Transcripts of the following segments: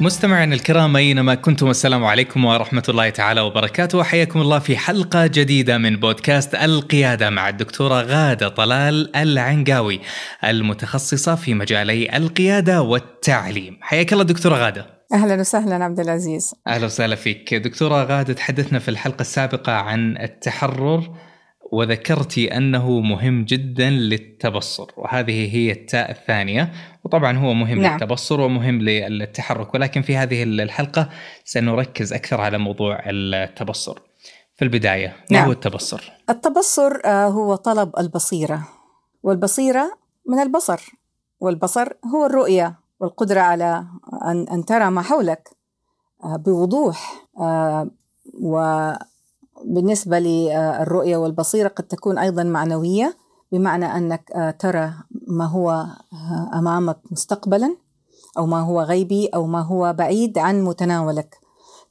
مستمعينا الكرام أينما كنتم السلام عليكم ورحمة الله تعالى وبركاته. وحياكم الله في حلقة جديدة من بودكاست القيادة مع الدكتورة غادة طلال العنقاوي المتخصصة في مجالي القيادة والتعليم. حياك الله دكتورة غادة. أهلا وسهلا عبد العزيز. أهلا وسهلا فيك. دكتورة غادة تحدثنا في الحلقة السابقة عن التحرر وذكرتي أنه مهم جدا للتبصر وهذه هي التاء الثانية وطبعا هو مهم نعم. للتبصر ومهم للتحرك ولكن في هذه الحلقة سنركز أكثر على موضوع التبصر. في البداية ما نعم. هو التبصر؟ التبصر آه، هو طلب البصيرة والبصيرة من البصر والبصر هو الرؤية والقدرة على ان أن ترى ما حولك آه، بوضوح آه، و بالنسبة للرؤية والبصيرة قد تكون أيضا معنوية بمعنى أنك آه، ترى ما هو آه، أمامك مستقبلا أو ما هو غيبي أو ما هو بعيد عن متناولك.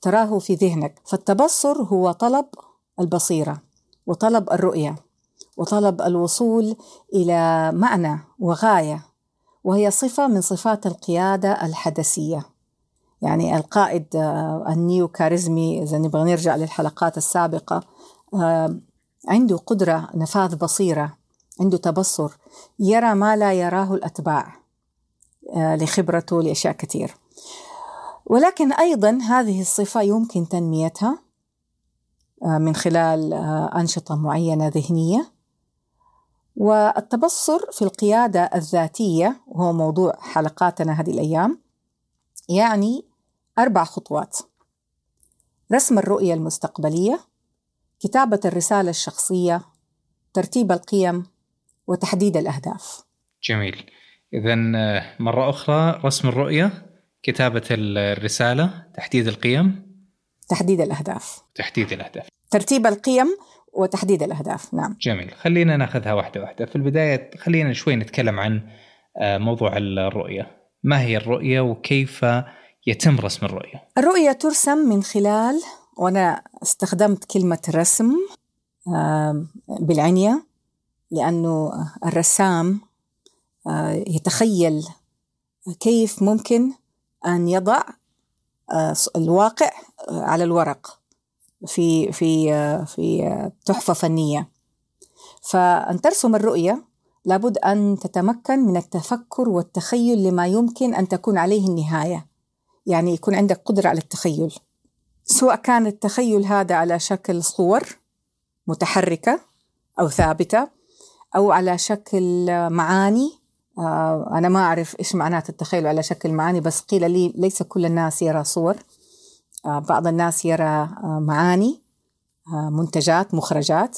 تراه في ذهنك. فالتبصر هو طلب البصيرة وطلب الرؤية وطلب الوصول إلى معنى وغاية وهي صفة من صفات القيادة الحدثية يعني القائد آه، النيو كاريزمي إذا نبغى نرجع للحلقات السابقة آه، عنده قدرة نفاذ بصيرة عنده تبصر يرى ما لا يراه الأتباع آه، لخبرته لأشياء كثير. ولكن أيضا هذه الصفة يمكن تنميتها من خلال أنشطة معينة ذهنية. والتبصر في القيادة الذاتية وهو موضوع حلقاتنا هذه الأيام يعني أربع خطوات. رسم الرؤية المستقبلية كتابة الرسالة الشخصية ترتيب القيم وتحديد الأهداف. جميل. إذا مرة أخرى رسم الرؤية كتابة الرسالة تحديد القيم. تحديد الأهداف. تحديد الأهداف. ترتيب القيم وتحديد الأهداف. نعم. جميل. خلينا ناخذها واحدة واحدة. في البداية خلينا شوي نتكلم عن آه، موضوع الرؤية. ما هي الرؤية وكيف يتم رسم الرؤية؟ الرؤية ترسم من خلال وأنا استخدمت كلمة رسم بالعنية لأنه الرسام يتخيل كيف ممكن أن يضع الواقع على الورق في في في تحفة فنية فأن ترسم الرؤية لابد أن تتمكن من التفكر والتخيل لما يمكن أن تكون عليه النهاية يعني يكون عندك قدرة على التخيل. سواء كان التخيل هذا على شكل صور متحركة أو ثابتة أو على شكل معاني آه، أنا ما أعرف إيش معنات التخيل على شكل معاني بس قيل لي ليس كل الناس يرى صور. آه، بعض الناس يرى آه، معاني منتجات مخرجات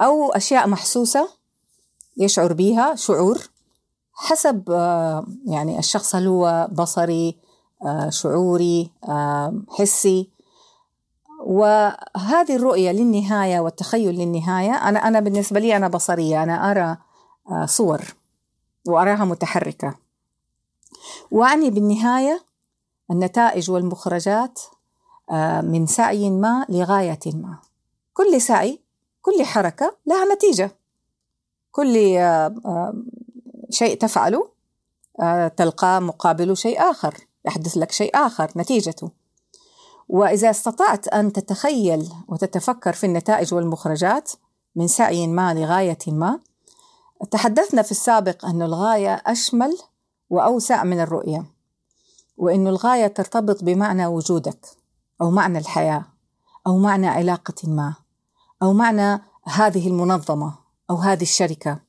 أو أشياء محسوسة يشعر بها شعور حسب يعني الشخص هل هو بصري شعوري آه، حسي. وهذه الرؤية للنهاية والتخيل للنهاية أنا أنا بالنسبة لي أنا بصرية أنا أرى آه، صور وأراها متحركة. وأعني بالنهاية النتائج والمخرجات من سعي ما لغاية ما. كل سعي كل حركة لها نتيجة. كل شيء تفعله تلقى مقابله شيء آخر. يحدث لك شيء آخر نتيجته. وإذا استطعت أن تتخيل وتتفكر في النتائج والمخرجات من سعي ما لغاية ما تحدثنا في السابق أن الغاية أشمل وأوسع من الرؤية وأن الغاية ترتبط بمعنى وجودك أو معنى الحياة أو معنى علاقة ما أو معنى هذه المنظمة أو هذه الشركة.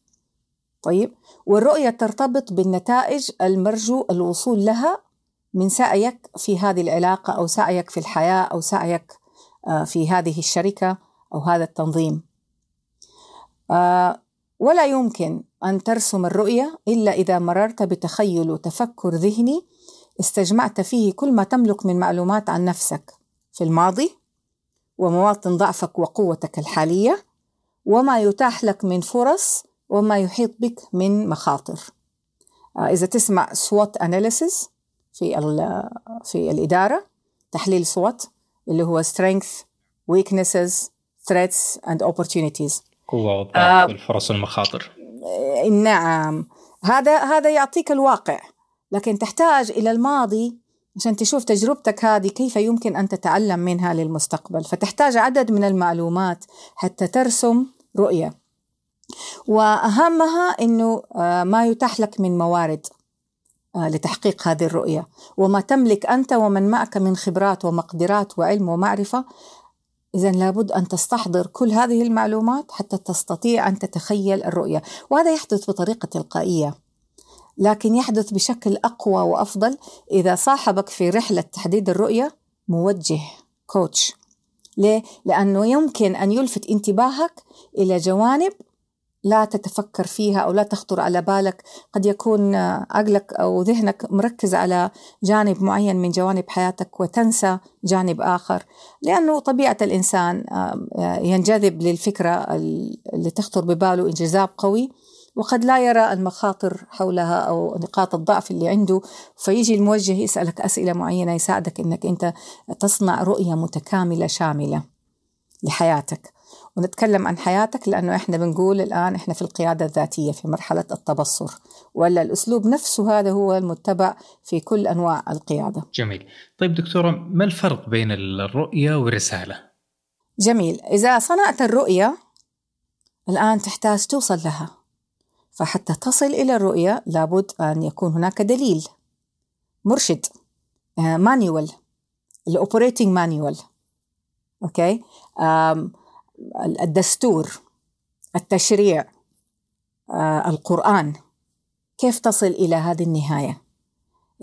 طيب؟ والرؤية ترتبط بالنتائج المرجو الوصول لها من سعيك في هذه العلاقة أو سعيك في الحياة أو سعيك آه، في هذه الشركة أو هذا التنظيم. آه، ولا يمكن أن ترسم الرؤية إلا إذا مررت بتخيل وتفكر ذهني استجمعت فيه كل ما تملك من معلومات عن نفسك في الماضي ومواطن ضعفك وقوتك الحالية وما يتاح لك من فرص وما يحيط بك من مخاطر. آه، إذا تسمع SWOT analysis في في الإدارة تحليل SWOT اللي هو strength weaknesses threats and opportunities. قوة والضعف آه والفرص والمخاطر. نعم. هذا هذا يعطيك الواقع. لكن تحتاج إلى الماضي عشان تشوف تجربتك هذه كيف يمكن أن تتعلم منها للمستقبل. فتحتاج عدد من المعلومات حتى ترسم رؤية. وأهمها أنه آه، ما يتاح لك من موارد. لتحقيق هذه الرؤية. وما تملك أنت ومن معك من خبرات ومقدرات وعلم ومعرفة إذا لابد أن تستحضر كل هذه المعلومات حتى تستطيع أن تتخيل الرؤية. وهذا يحدث بطريقة تلقائية لكن يحدث بشكل أقوى وأفضل إذا صاحبك في رحلة تحديد الرؤية موجه كوتش ليه؟ لأنه يمكن أن يلفت انتباهك إلى جوانب لا تتفكر فيها أو لا تخطر على بالك. قد يكون عقلك أو ذهنك مركز على جانب معين من جوانب حياتك وتنسى جانب آخر لأنه طبيعة الإنسان ينجذب للفكرة اللي تخطر بباله انجذاب قوي وقد لا يرى المخاطر حولها أو نقاط الضعف اللي عنده فيجي الموجه يسألك أسئلة معينة يساعدك إنك أنت تصنع رؤية متكاملة شاملة لحياتك. ونتكلم عن حياتك لأنه إحنا بنقول الآن إحنا في القيادة الذاتية في مرحلة التبصر. ولا الأسلوب نفسه هذا هو المتبع في كل أنواع القيادة. جميل. طيب دكتورة ما الفرق بين الرؤية والرسالة؟ جميل. إذا صنعت الرؤية الآن تحتاج توصل لها. فحتى تصل إلى الرؤية لابد أن يكون هناك دليل. مرشد. manual. ال operating manual. Okay؟ الدستور التشريع آه، القرآن. كيف تصل إلى هذه النهاية؟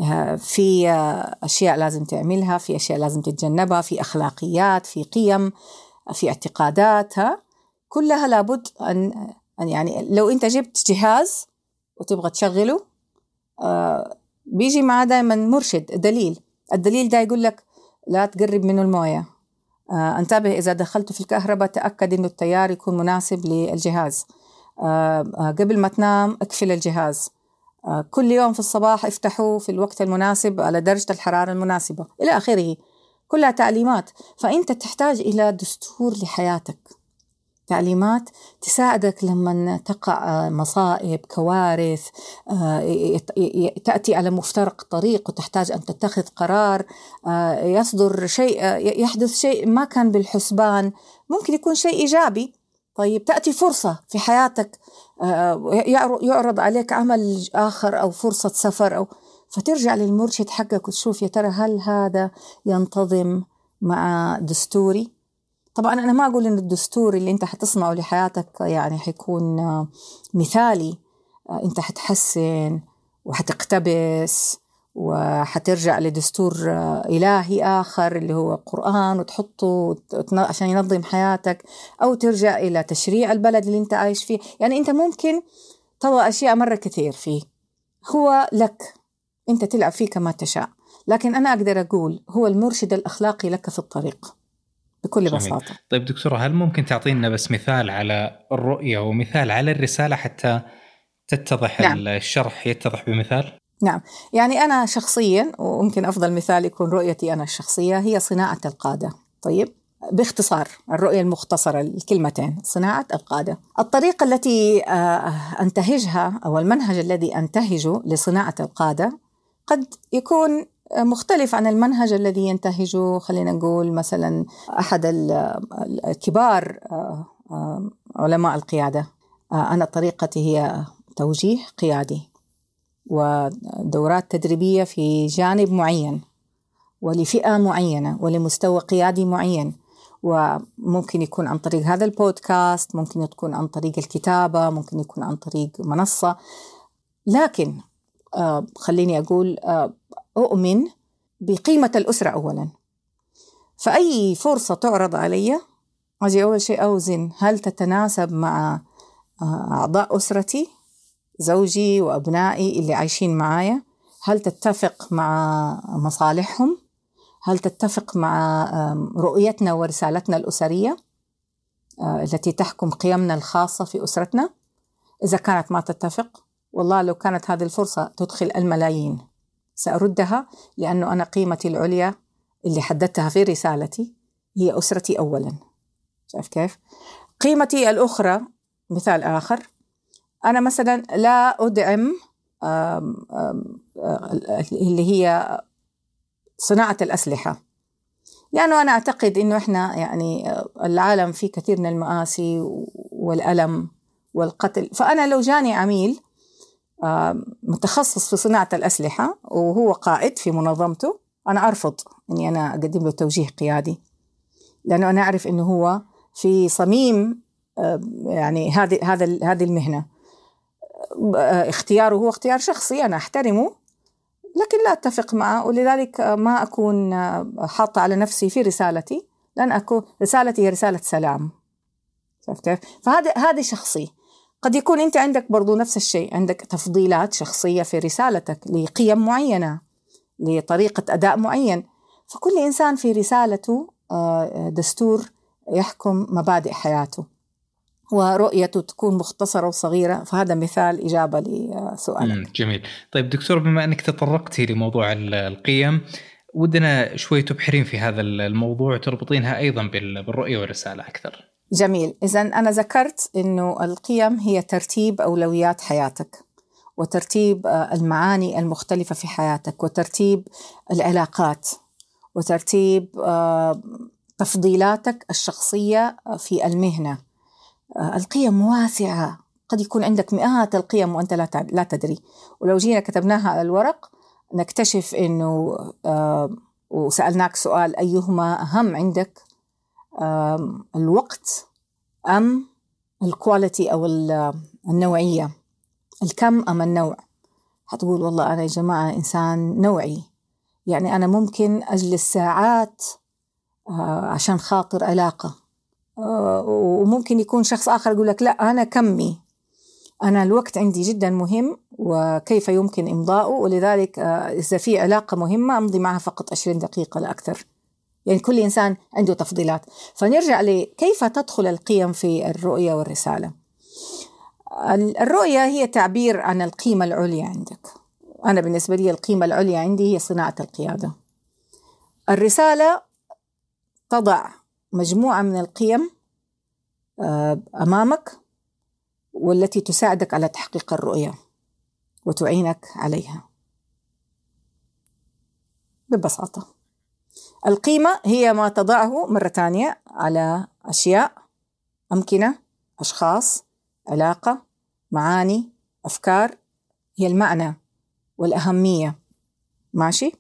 آه، في آه، أشياء لازم تعملها في أشياء لازم تتجنبها في أخلاقيات في قيم في اعتقادات ها؟ كلها لابد أن يعني لو أنت جبت جهاز وتبغى تشغله بيجي معاه دائما مرشد دليل. الدليل ده يقول لك لا تقرب منه الموية. آه، انتبه إذا دخلت في الكهرباء تأكد إنه التيار يكون مناسب للجهاز. آه، آه، قبل ما تنام اقفل الجهاز كل يوم في الصباح افتحه في الوقت المناسب على درجة الحرارة المناسبة إلى آخره. كلها تعليمات. فأنت تحتاج إلى دستور لحياتك. تعليمات تساعدك لما تقع مصائب كوارث آه، تأتي على مفترق طريق وتحتاج أن تتخذ قرار آه، يصدر شيء آه، يحدث شيء ما كان بالحسبان. ممكن يكون شيء إيجابي. طيب تأتي فرصة في حياتك يعرض عليك عمل آخر أو فرصة سفر أو فترجع للمرشد حقك وتشوف يا ترى هل هذا ينتظم مع دستوري؟ طبعا أنا ما أقول إن الدستور اللي أنت حتصنعه لحياتك يعني حيكون مثالي. أنت حتحسن وحتقتبس وحترجع لدستور إلهي آخر اللي هو القرآن وتحطه عشان ينظم حياتك أو ترجع إلى تشريع البلد اللي أنت عايش فيه. يعني أنت ممكن تضع أشياء مرة كثير فيه. هو لك. أنت تلعب فيه كما تشاء. لكن أنا أقدر أقول هو المرشد الأخلاقي لك في الطريق. بكل جميل. بساطة. طيب دكتوره هل ممكن تعطينا بس مثال على الرؤية ومثال على الرسالة حتى تتضح نعم. الشرح يتضح بمثال؟ نعم. يعني أنا شخصيا وممكن أفضل مثال يكون رؤيتي أنا الشخصية هي صناعة القادة. طيب؟ باختصار الرؤية المختصرة الكلمتين صناعة القادة. الطريقة التي آه، أنتهجها أو المنهج الذي أنتهجه لصناعة القادة قد يكون مختلف عن المنهج الذي ينتهجه خلينا نقول مثلا أحد الكبار آه، آه، علماء القيادة. آه، أنا طريقتي هي توجيه قيادي ودورات تدريبية في جانب معين ولفئة معينة ولمستوى قيادي معين. وممكن يكون عن طريق هذا البودكاست ممكن يكون عن طريق الكتابة ممكن يكون عن طريق منصة. لكن خليني أقول أؤمن بقيمة الأسرة أولا. فأي فرصة تعرض علي أجي أول شيء أوزن هل تتناسب مع آه، أعضاء أسرتي زوجي وأبنائي اللي عايشين معايا؟ هل تتفق مع مصالحهم؟ هل تتفق مع رؤيتنا ورسالتنا الأسرية آه، التي تحكم قيمنا الخاصة في أسرتنا؟ إذا كانت ما تتفق والله لو كانت هذه الفرصة تدخل الملايين. سأردها لأنه أنا قيمتي العليا اللي حددتها في رسالتي هي أسرتي أولا. شايف كيف؟ قيمتي الأخرى مثال آخر أنا مثلا لا أدعم آم آم اللي هي صناعة الأسلحة. لأنه أنا أعتقد أنه إحنا يعني العالم فيه كثير من المآسي والألم والقتل. فأنا لو جاني عميل متخصص في صناعة الأسلحة وهو قائد في منظمته. أنا أرفض أني أنا أقدم له توجيه قيادي لأنه أنا أعرف أنه هو في صميم يعني هذه هذا هذه المهنة. اختياره هو اختيار شخصي أنا أحترمه لكن لا أتفق معه ولذلك ما أكون حاطة على نفسي في رسالتي. لأن أكون رسالتي هي رسالة سلام. كيف؟ فهذا هذه شخصي. قد يكون أنت عندك برضو نفس الشيء عندك تفضيلات شخصية في رسالتك لقيم معينة لطريقة أداء معين. فكل إنسان في رسالته دستور يحكم مبادئ حياته ورؤيته تكون مختصرة وصغيرة. فهذا مثال إجابة لسؤالك. جميل. طيب دكتور بما أنك تطرقتي لموضوع القيم ودنا شوي تبحرين في هذا الموضوع وتربطينها أيضا بالرؤية والرسالة أكثر. جميل. إذا أنا ذكرت أنه القيم هي ترتيب أولويات حياتك وترتيب المعاني المختلفة في حياتك وترتيب العلاقات وترتيب تفضيلاتك الشخصية في المهنة. القيم واسعة. قد يكون عندك مئات القيم وأنت لا تدري. ولو جينا كتبناها على الورق نكتشف أنه وسألناك سؤال أيهما أهم عندك؟ الوقت أم الكواليتي أو النوعية؟ الكم أم النوع؟ حتقول والله أنا يا جماعة إنسان نوعي. يعني أنا ممكن أجلس ساعات عشان خاطر علاقة. وممكن يكون شخص آخر يقول لك لا أنا كمي. أنا الوقت عندي جدا مهم وكيف يمكن إمضاؤه؟ ولذلك إذا في علاقة مهمة أمضي معها فقط 20 دقيقة لا أكثر. يعني كل إنسان عنده تفضيلات. فنرجع لكيف تدخل القيم في الرؤية والرسالة؟ الرؤية هي تعبير عن القيمة العليا عندك. أنا بالنسبة لي القيمة العليا عندي هي صناعة القيادة. الرسالة تضع مجموعة من القيم أمامك والتي تساعدك على تحقيق الرؤية وتعينك عليها. ببساطة. القيمة هي ما تضعه مرة ثانية على أشياء أمكنة أشخاص علاقة معاني أفكار هي المعنى والأهمية. ماشي؟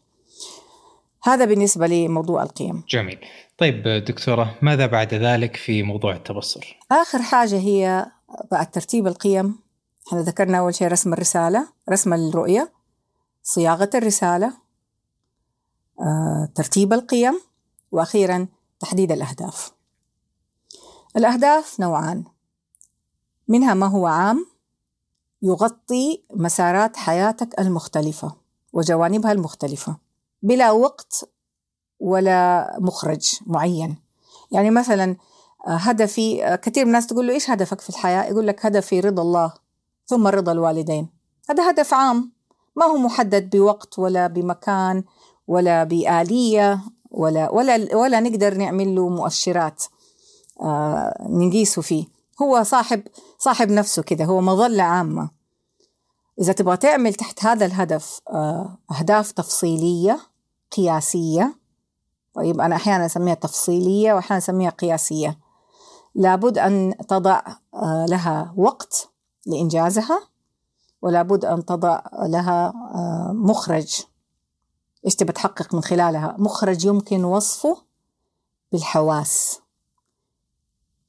هذا بالنسبة لموضوع القيم. جميل. طيب دكتورة ماذا بعد ذلك في موضوع التبصر؟ آخر حاجة هي بعد ترتيب القيم. إحنا ذكرنا أول شيء رسم الرسالة رسم الرؤية صياغة الرسالة ترتيب القيم وأخيرا تحديد الأهداف. الأهداف نوعان. منها ما هو عام يغطي مسارات حياتك المختلفة وجوانبها المختلفة بلا وقت ولا مخرج معين. يعني مثلا هدفي كثير من الناس تقول له إيش هدفك في الحياة؟ يقول لك هدفي رضا الله ثم رضا الوالدين. هذا هدف عام ما هو محدد بوقت ولا بمكان ولا بآلية ولا ولا ولا نقدر نعمل له مؤشرات آه نقيسه فيه. هو صاحب صاحب نفسه كذا هو مظلة عامة. إذا تبغى تعمل تحت هذا الهدف آه أهداف تفصيلية قياسية طيب أنا أحيانا أسميها تفصيلية وأحيانا أسميها قياسية. لابد أن تضع آه لها وقت لإنجازها ولابد أن تضع لها آه مخرج. إيش تبى تحقق من خلالها؟ مخرج يمكن وصفه بالحواس.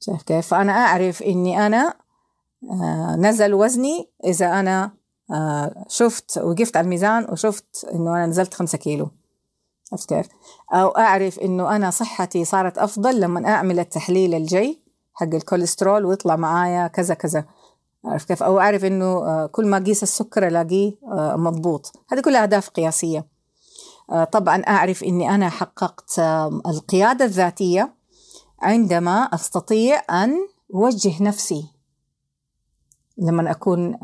شايف كيف؟ فأنا أعرف إني أنا آه نزل وزني إذا أنا آه شفت وقفت على الميزان وشفت إنه أنا نزلت خمسة كيلو. عرفت كيف؟ أو أعرف إنه أنا صحتي صارت أفضل لما أعمل التحليل الجي حق الكوليسترول ويطلع معايا كذا كذا. عرفت كيف؟ أو أعرف إنه كل ما أقيس السكر ألاقيه مضبوط. هذه كلها أهداف قياسية. طبعا أعرف إني أنا حققت القيادة الذاتية عندما أستطيع أن أوجه نفسي لما أكون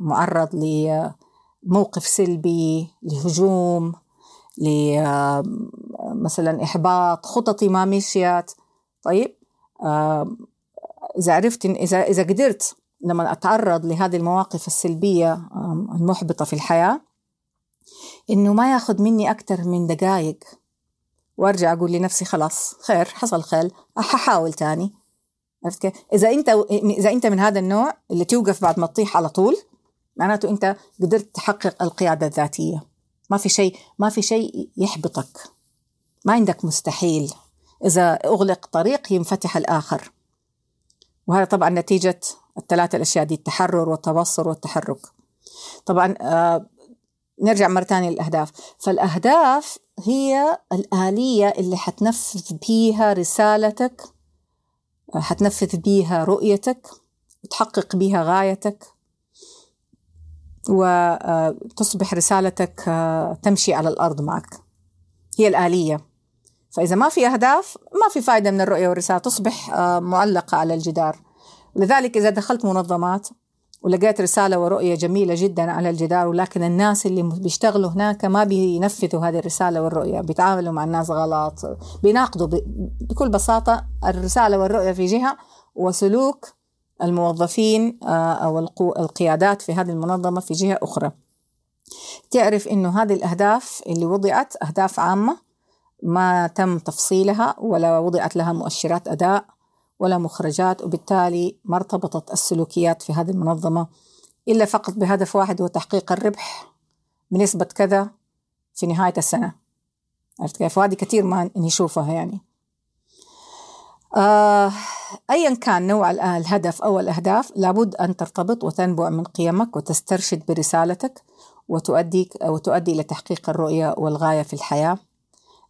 معرض لموقف سلبي لهجوم مثلا إحباط خططي ما مشيت. طيب إذا عرفت إذا إذا قدرت لما أتعرض لهذه المواقف السلبية المحبطة في الحياة إنه ما ياخذ مني أكثر من دقائق وأرجع أقول لنفسي خلاص خير حصل خير ححاول تاني. عرفت كيف؟ إذا أنت إذا أنت من هذا النوع اللي توقف بعد ما تطيح على طول معناته أنت قدرت تحقق القيادة الذاتية. ما في شيء ما في شيء يحبطك. ما عندك مستحيل. إذا أغلق طريق ينفتح الآخر. وهذا طبعا نتيجة الثلاثة الأشياء دي التحرر والتبصر والتحرك. طبعا آه نرجع مرة ثانية للأهداف. فالأهداف هي الآلية اللي حتنفذ بيها رسالتك حتنفذ بيها رؤيتك وتحقق بيها غايتك وتصبح رسالتك تمشي على الأرض معك. هي الآلية. فإذا ما في أهداف ما في فائدة من الرؤية والرسالة تصبح معلقة على الجدار. لذلك إذا دخلت منظمات ولقيت رسالة ورؤية جميلة جدا على الجدار ولكن الناس اللي بيشتغلوا هناك ما بينفذوا هذه الرسالة والرؤية بيتعاملوا مع الناس غلط بيناقضوا بكل بساطة الرسالة والرؤية في جهة وسلوك الموظفين آه، أو القيادات في هذه المنظمة في جهة أخرى. تعرف أنه هذه الأهداف اللي وضعت أهداف عامة ما تم تفصيلها ولا وضعت لها مؤشرات أداء ولا مخرجات وبالتالي ما ارتبطت السلوكيات في هذه المنظمة إلا فقط بهدف واحد هو تحقيق الربح بنسبة كذا في نهاية السنة. عرفت كيف؟ وهذه كثير ما نشوفها يعني. آه أيا كان نوع الهدف أو الأهداف لابد أن ترتبط وتنبع من قيمك وتسترشد برسالتك وتؤدي وتؤدي إلى تحقيق الرؤية والغاية في الحياة.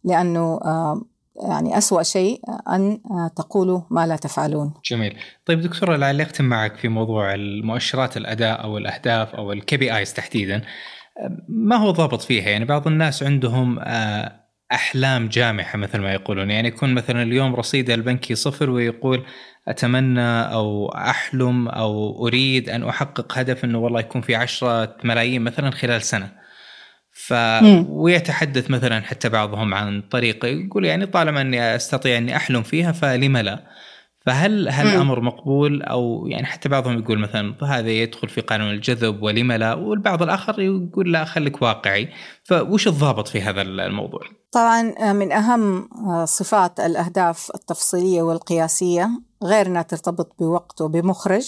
لأنه آه يعني أسوأ شيء أن تقولوا ما لا تفعلون. جميل. طيب دكتورة لعلي أختم معك في موضوع المؤشرات الأداء أو الأهداف أو ال KPIs تحديدا ما هو ضابط فيها؟ يعني بعض الناس عندهم آه، أحلام جامحة مثل ما يقولون. يعني يكون مثلا اليوم رصيده البنكي صفر ويقول أتمنى أو أحلم أو أريد أن أحقق هدف أنه والله يكون في عشرة ملايين مثلا خلال سنة. ف ويتحدث مثلا حتى بعضهم عن طريقه يقول يعني طالما إني أستطيع إني أحلم فيها فلم لا. فهل هل الامر مقبول؟ أو يعني حتى بعضهم يقول مثلا هذا يدخل في قانون الجذب ولم لا. والبعض الآخر يقول لا خليك واقعي. فوش الضابط في هذا الموضوع؟ طبعا آه، من أهم آه، صفات الأهداف التفصيلية والقياسية غير إنها ترتبط بوقت وبمخرج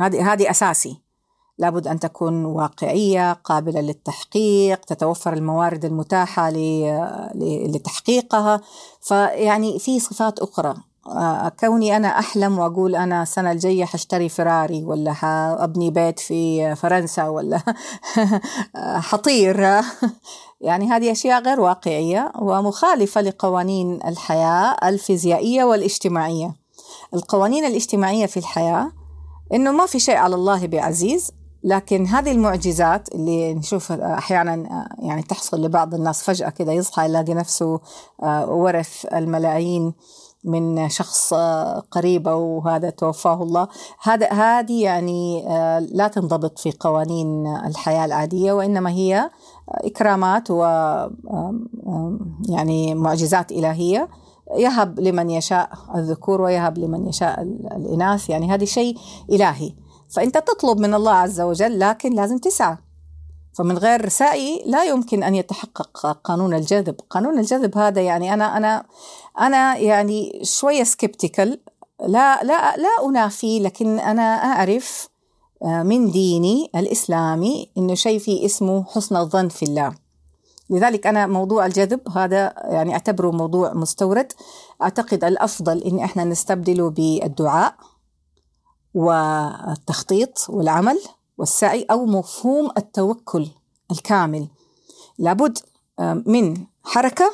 هذه هذه أساسي. لابد أن تكون واقعية قابلة للتحقيق تتوفر الموارد المتاحة لتحقيقها. فيعني في صفات أخرى. آه، كوني أنا أحلم وأقول أنا السنة الجاية حاشتري فراري ولا حأبني بيت في فرنسا ولا حطير. يعني هذه أشياء غير واقعية ومخالفة لقوانين الحياة الفيزيائية والاجتماعية. القوانين الاجتماعية في الحياة إنه ما في شيء على الله بعزيز لكن هذه المعجزات اللي نشوفها أحيانا يعني تحصل لبعض الناس فجأة كذا يصحى يلاقي نفسه آه، ورث الملايين من شخص آه، قريب أو هذا توفاه الله. هذا هذه يعني آه، لا تنضبط في قوانين الحياة العادية وإنما هي إكرامات و يعني معجزات إلهية. يهب لمن يشاء الذكور ويهب لمن يشاء الإناث. يعني هذا شيء إلهي. فأنت تطلب من الله عز وجل لكن لازم تسعى. فمن غير سعي لا يمكن أن يتحقق قانون الجذب، قانون الجذب هذا يعني أنا أنا أنا يعني شوية سكبتيكال لا لا لا أنافي لكن أنا أعرف آه، من ديني الإسلامي إنه شيء في اسمه حسن الظن في الله. لذلك أنا موضوع الجذب هذا يعني أعتبره موضوع مستورد، أعتقد الأفضل إن إحنا نستبدله بالدعاء. والتخطيط والعمل والسعي أو مفهوم التوكل الكامل. لابد من حركة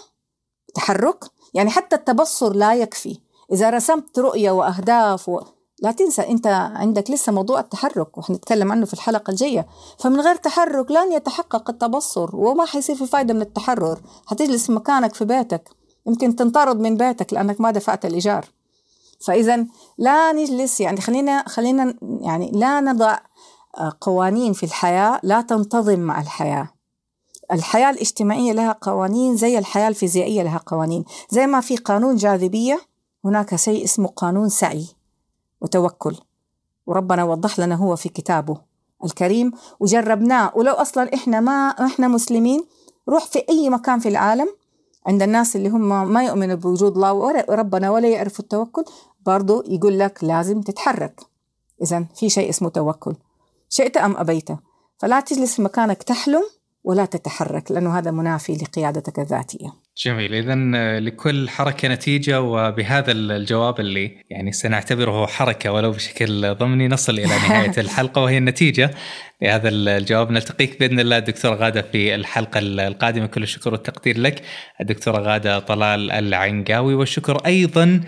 تحرك يعني حتى التبصر لا يكفي. إذا رسمت رؤية وأهداف و... لا تنسى أنت عندك لسه موضوع التحرك وحنتكلم عنه في الحلقة الجاية. فمن غير تحرك لن يتحقق التبصر وما حيصير في فايدة من التحرر. حتجلس مكانك في بيتك. يمكن تنطرد من بيتك لأنك ما دفعت الإيجار. فإذا لا نجلس يعني خلينا خلينا يعني لا نضع آه، قوانين في الحياة لا تنتظم مع الحياة. الحياة الاجتماعية لها قوانين زي الحياة الفيزيائية لها قوانين. زي ما في قانون جاذبية هناك شيء اسمه قانون سعي وتوكل. وربنا وضح لنا هو في كتابه الكريم. وجربناه. ولو أصلا إحنا ما إحنا مسلمين روح في أي مكان في العالم عند الناس اللي هم ما يؤمنوا بوجود الله وربنا ولا يعرفوا التوكل. برضو يقول لك لازم تتحرك. إذا في شيء اسمه توكل. شئت أم أبيت؟ فلا تجلس في مكانك تحلم ولا تتحرك لأنه هذا منافي لقيادتك الذاتية. جميل. اذا لكل حركة نتيجة وبهذا الجواب اللي يعني سنعتبره حركة ولو بشكل ضمني نصل إلى نهاية الحلقة وهي النتيجة. لهذا الجواب نلتقيك بإذن الله الدكتوره غادة في الحلقة القادمة. كل الشكر والتقدير لك. الدكتورة غادة طلال العنقاوي والشكر أيضا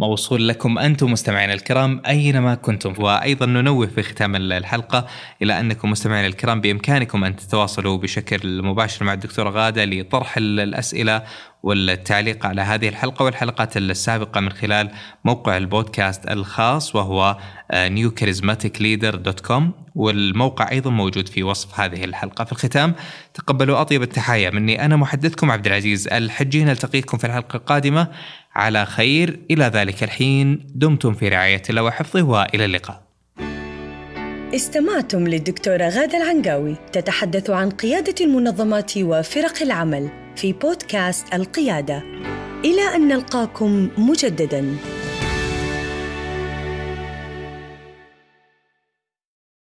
موصول لكم أنتم مستمعينا الكرام أينما كنتم. وأيضا ننوه في ختام الحلقة إلى أنكم مستمعينا الكرام بإمكانكم أن تتواصلوا بشكل مباشر مع الدكتوره غادة لطرح الأسئلة والتعليق على هذه الحلقة والحلقات السابقة من خلال موقع البودكاست الخاص وهو newcharismaticleader.com والموقع أيضا موجود في وصف هذه الحلقة. في الختام تقبلوا أطيب التحايا مني. أنا محدثكم عبد العزيز الحجي. نلتقيكم في الحلقة القادمة. على خير. إلى ذلك الحين دمتم في رعاية الله وحفظه وإلى اللقاء. استمعتم للدكتورة غادة العنقاوي تتحدث عن قيادة المنظمات وفرق العمل في بودكاست القيادة. إلى أن نلقاكم مجدداً.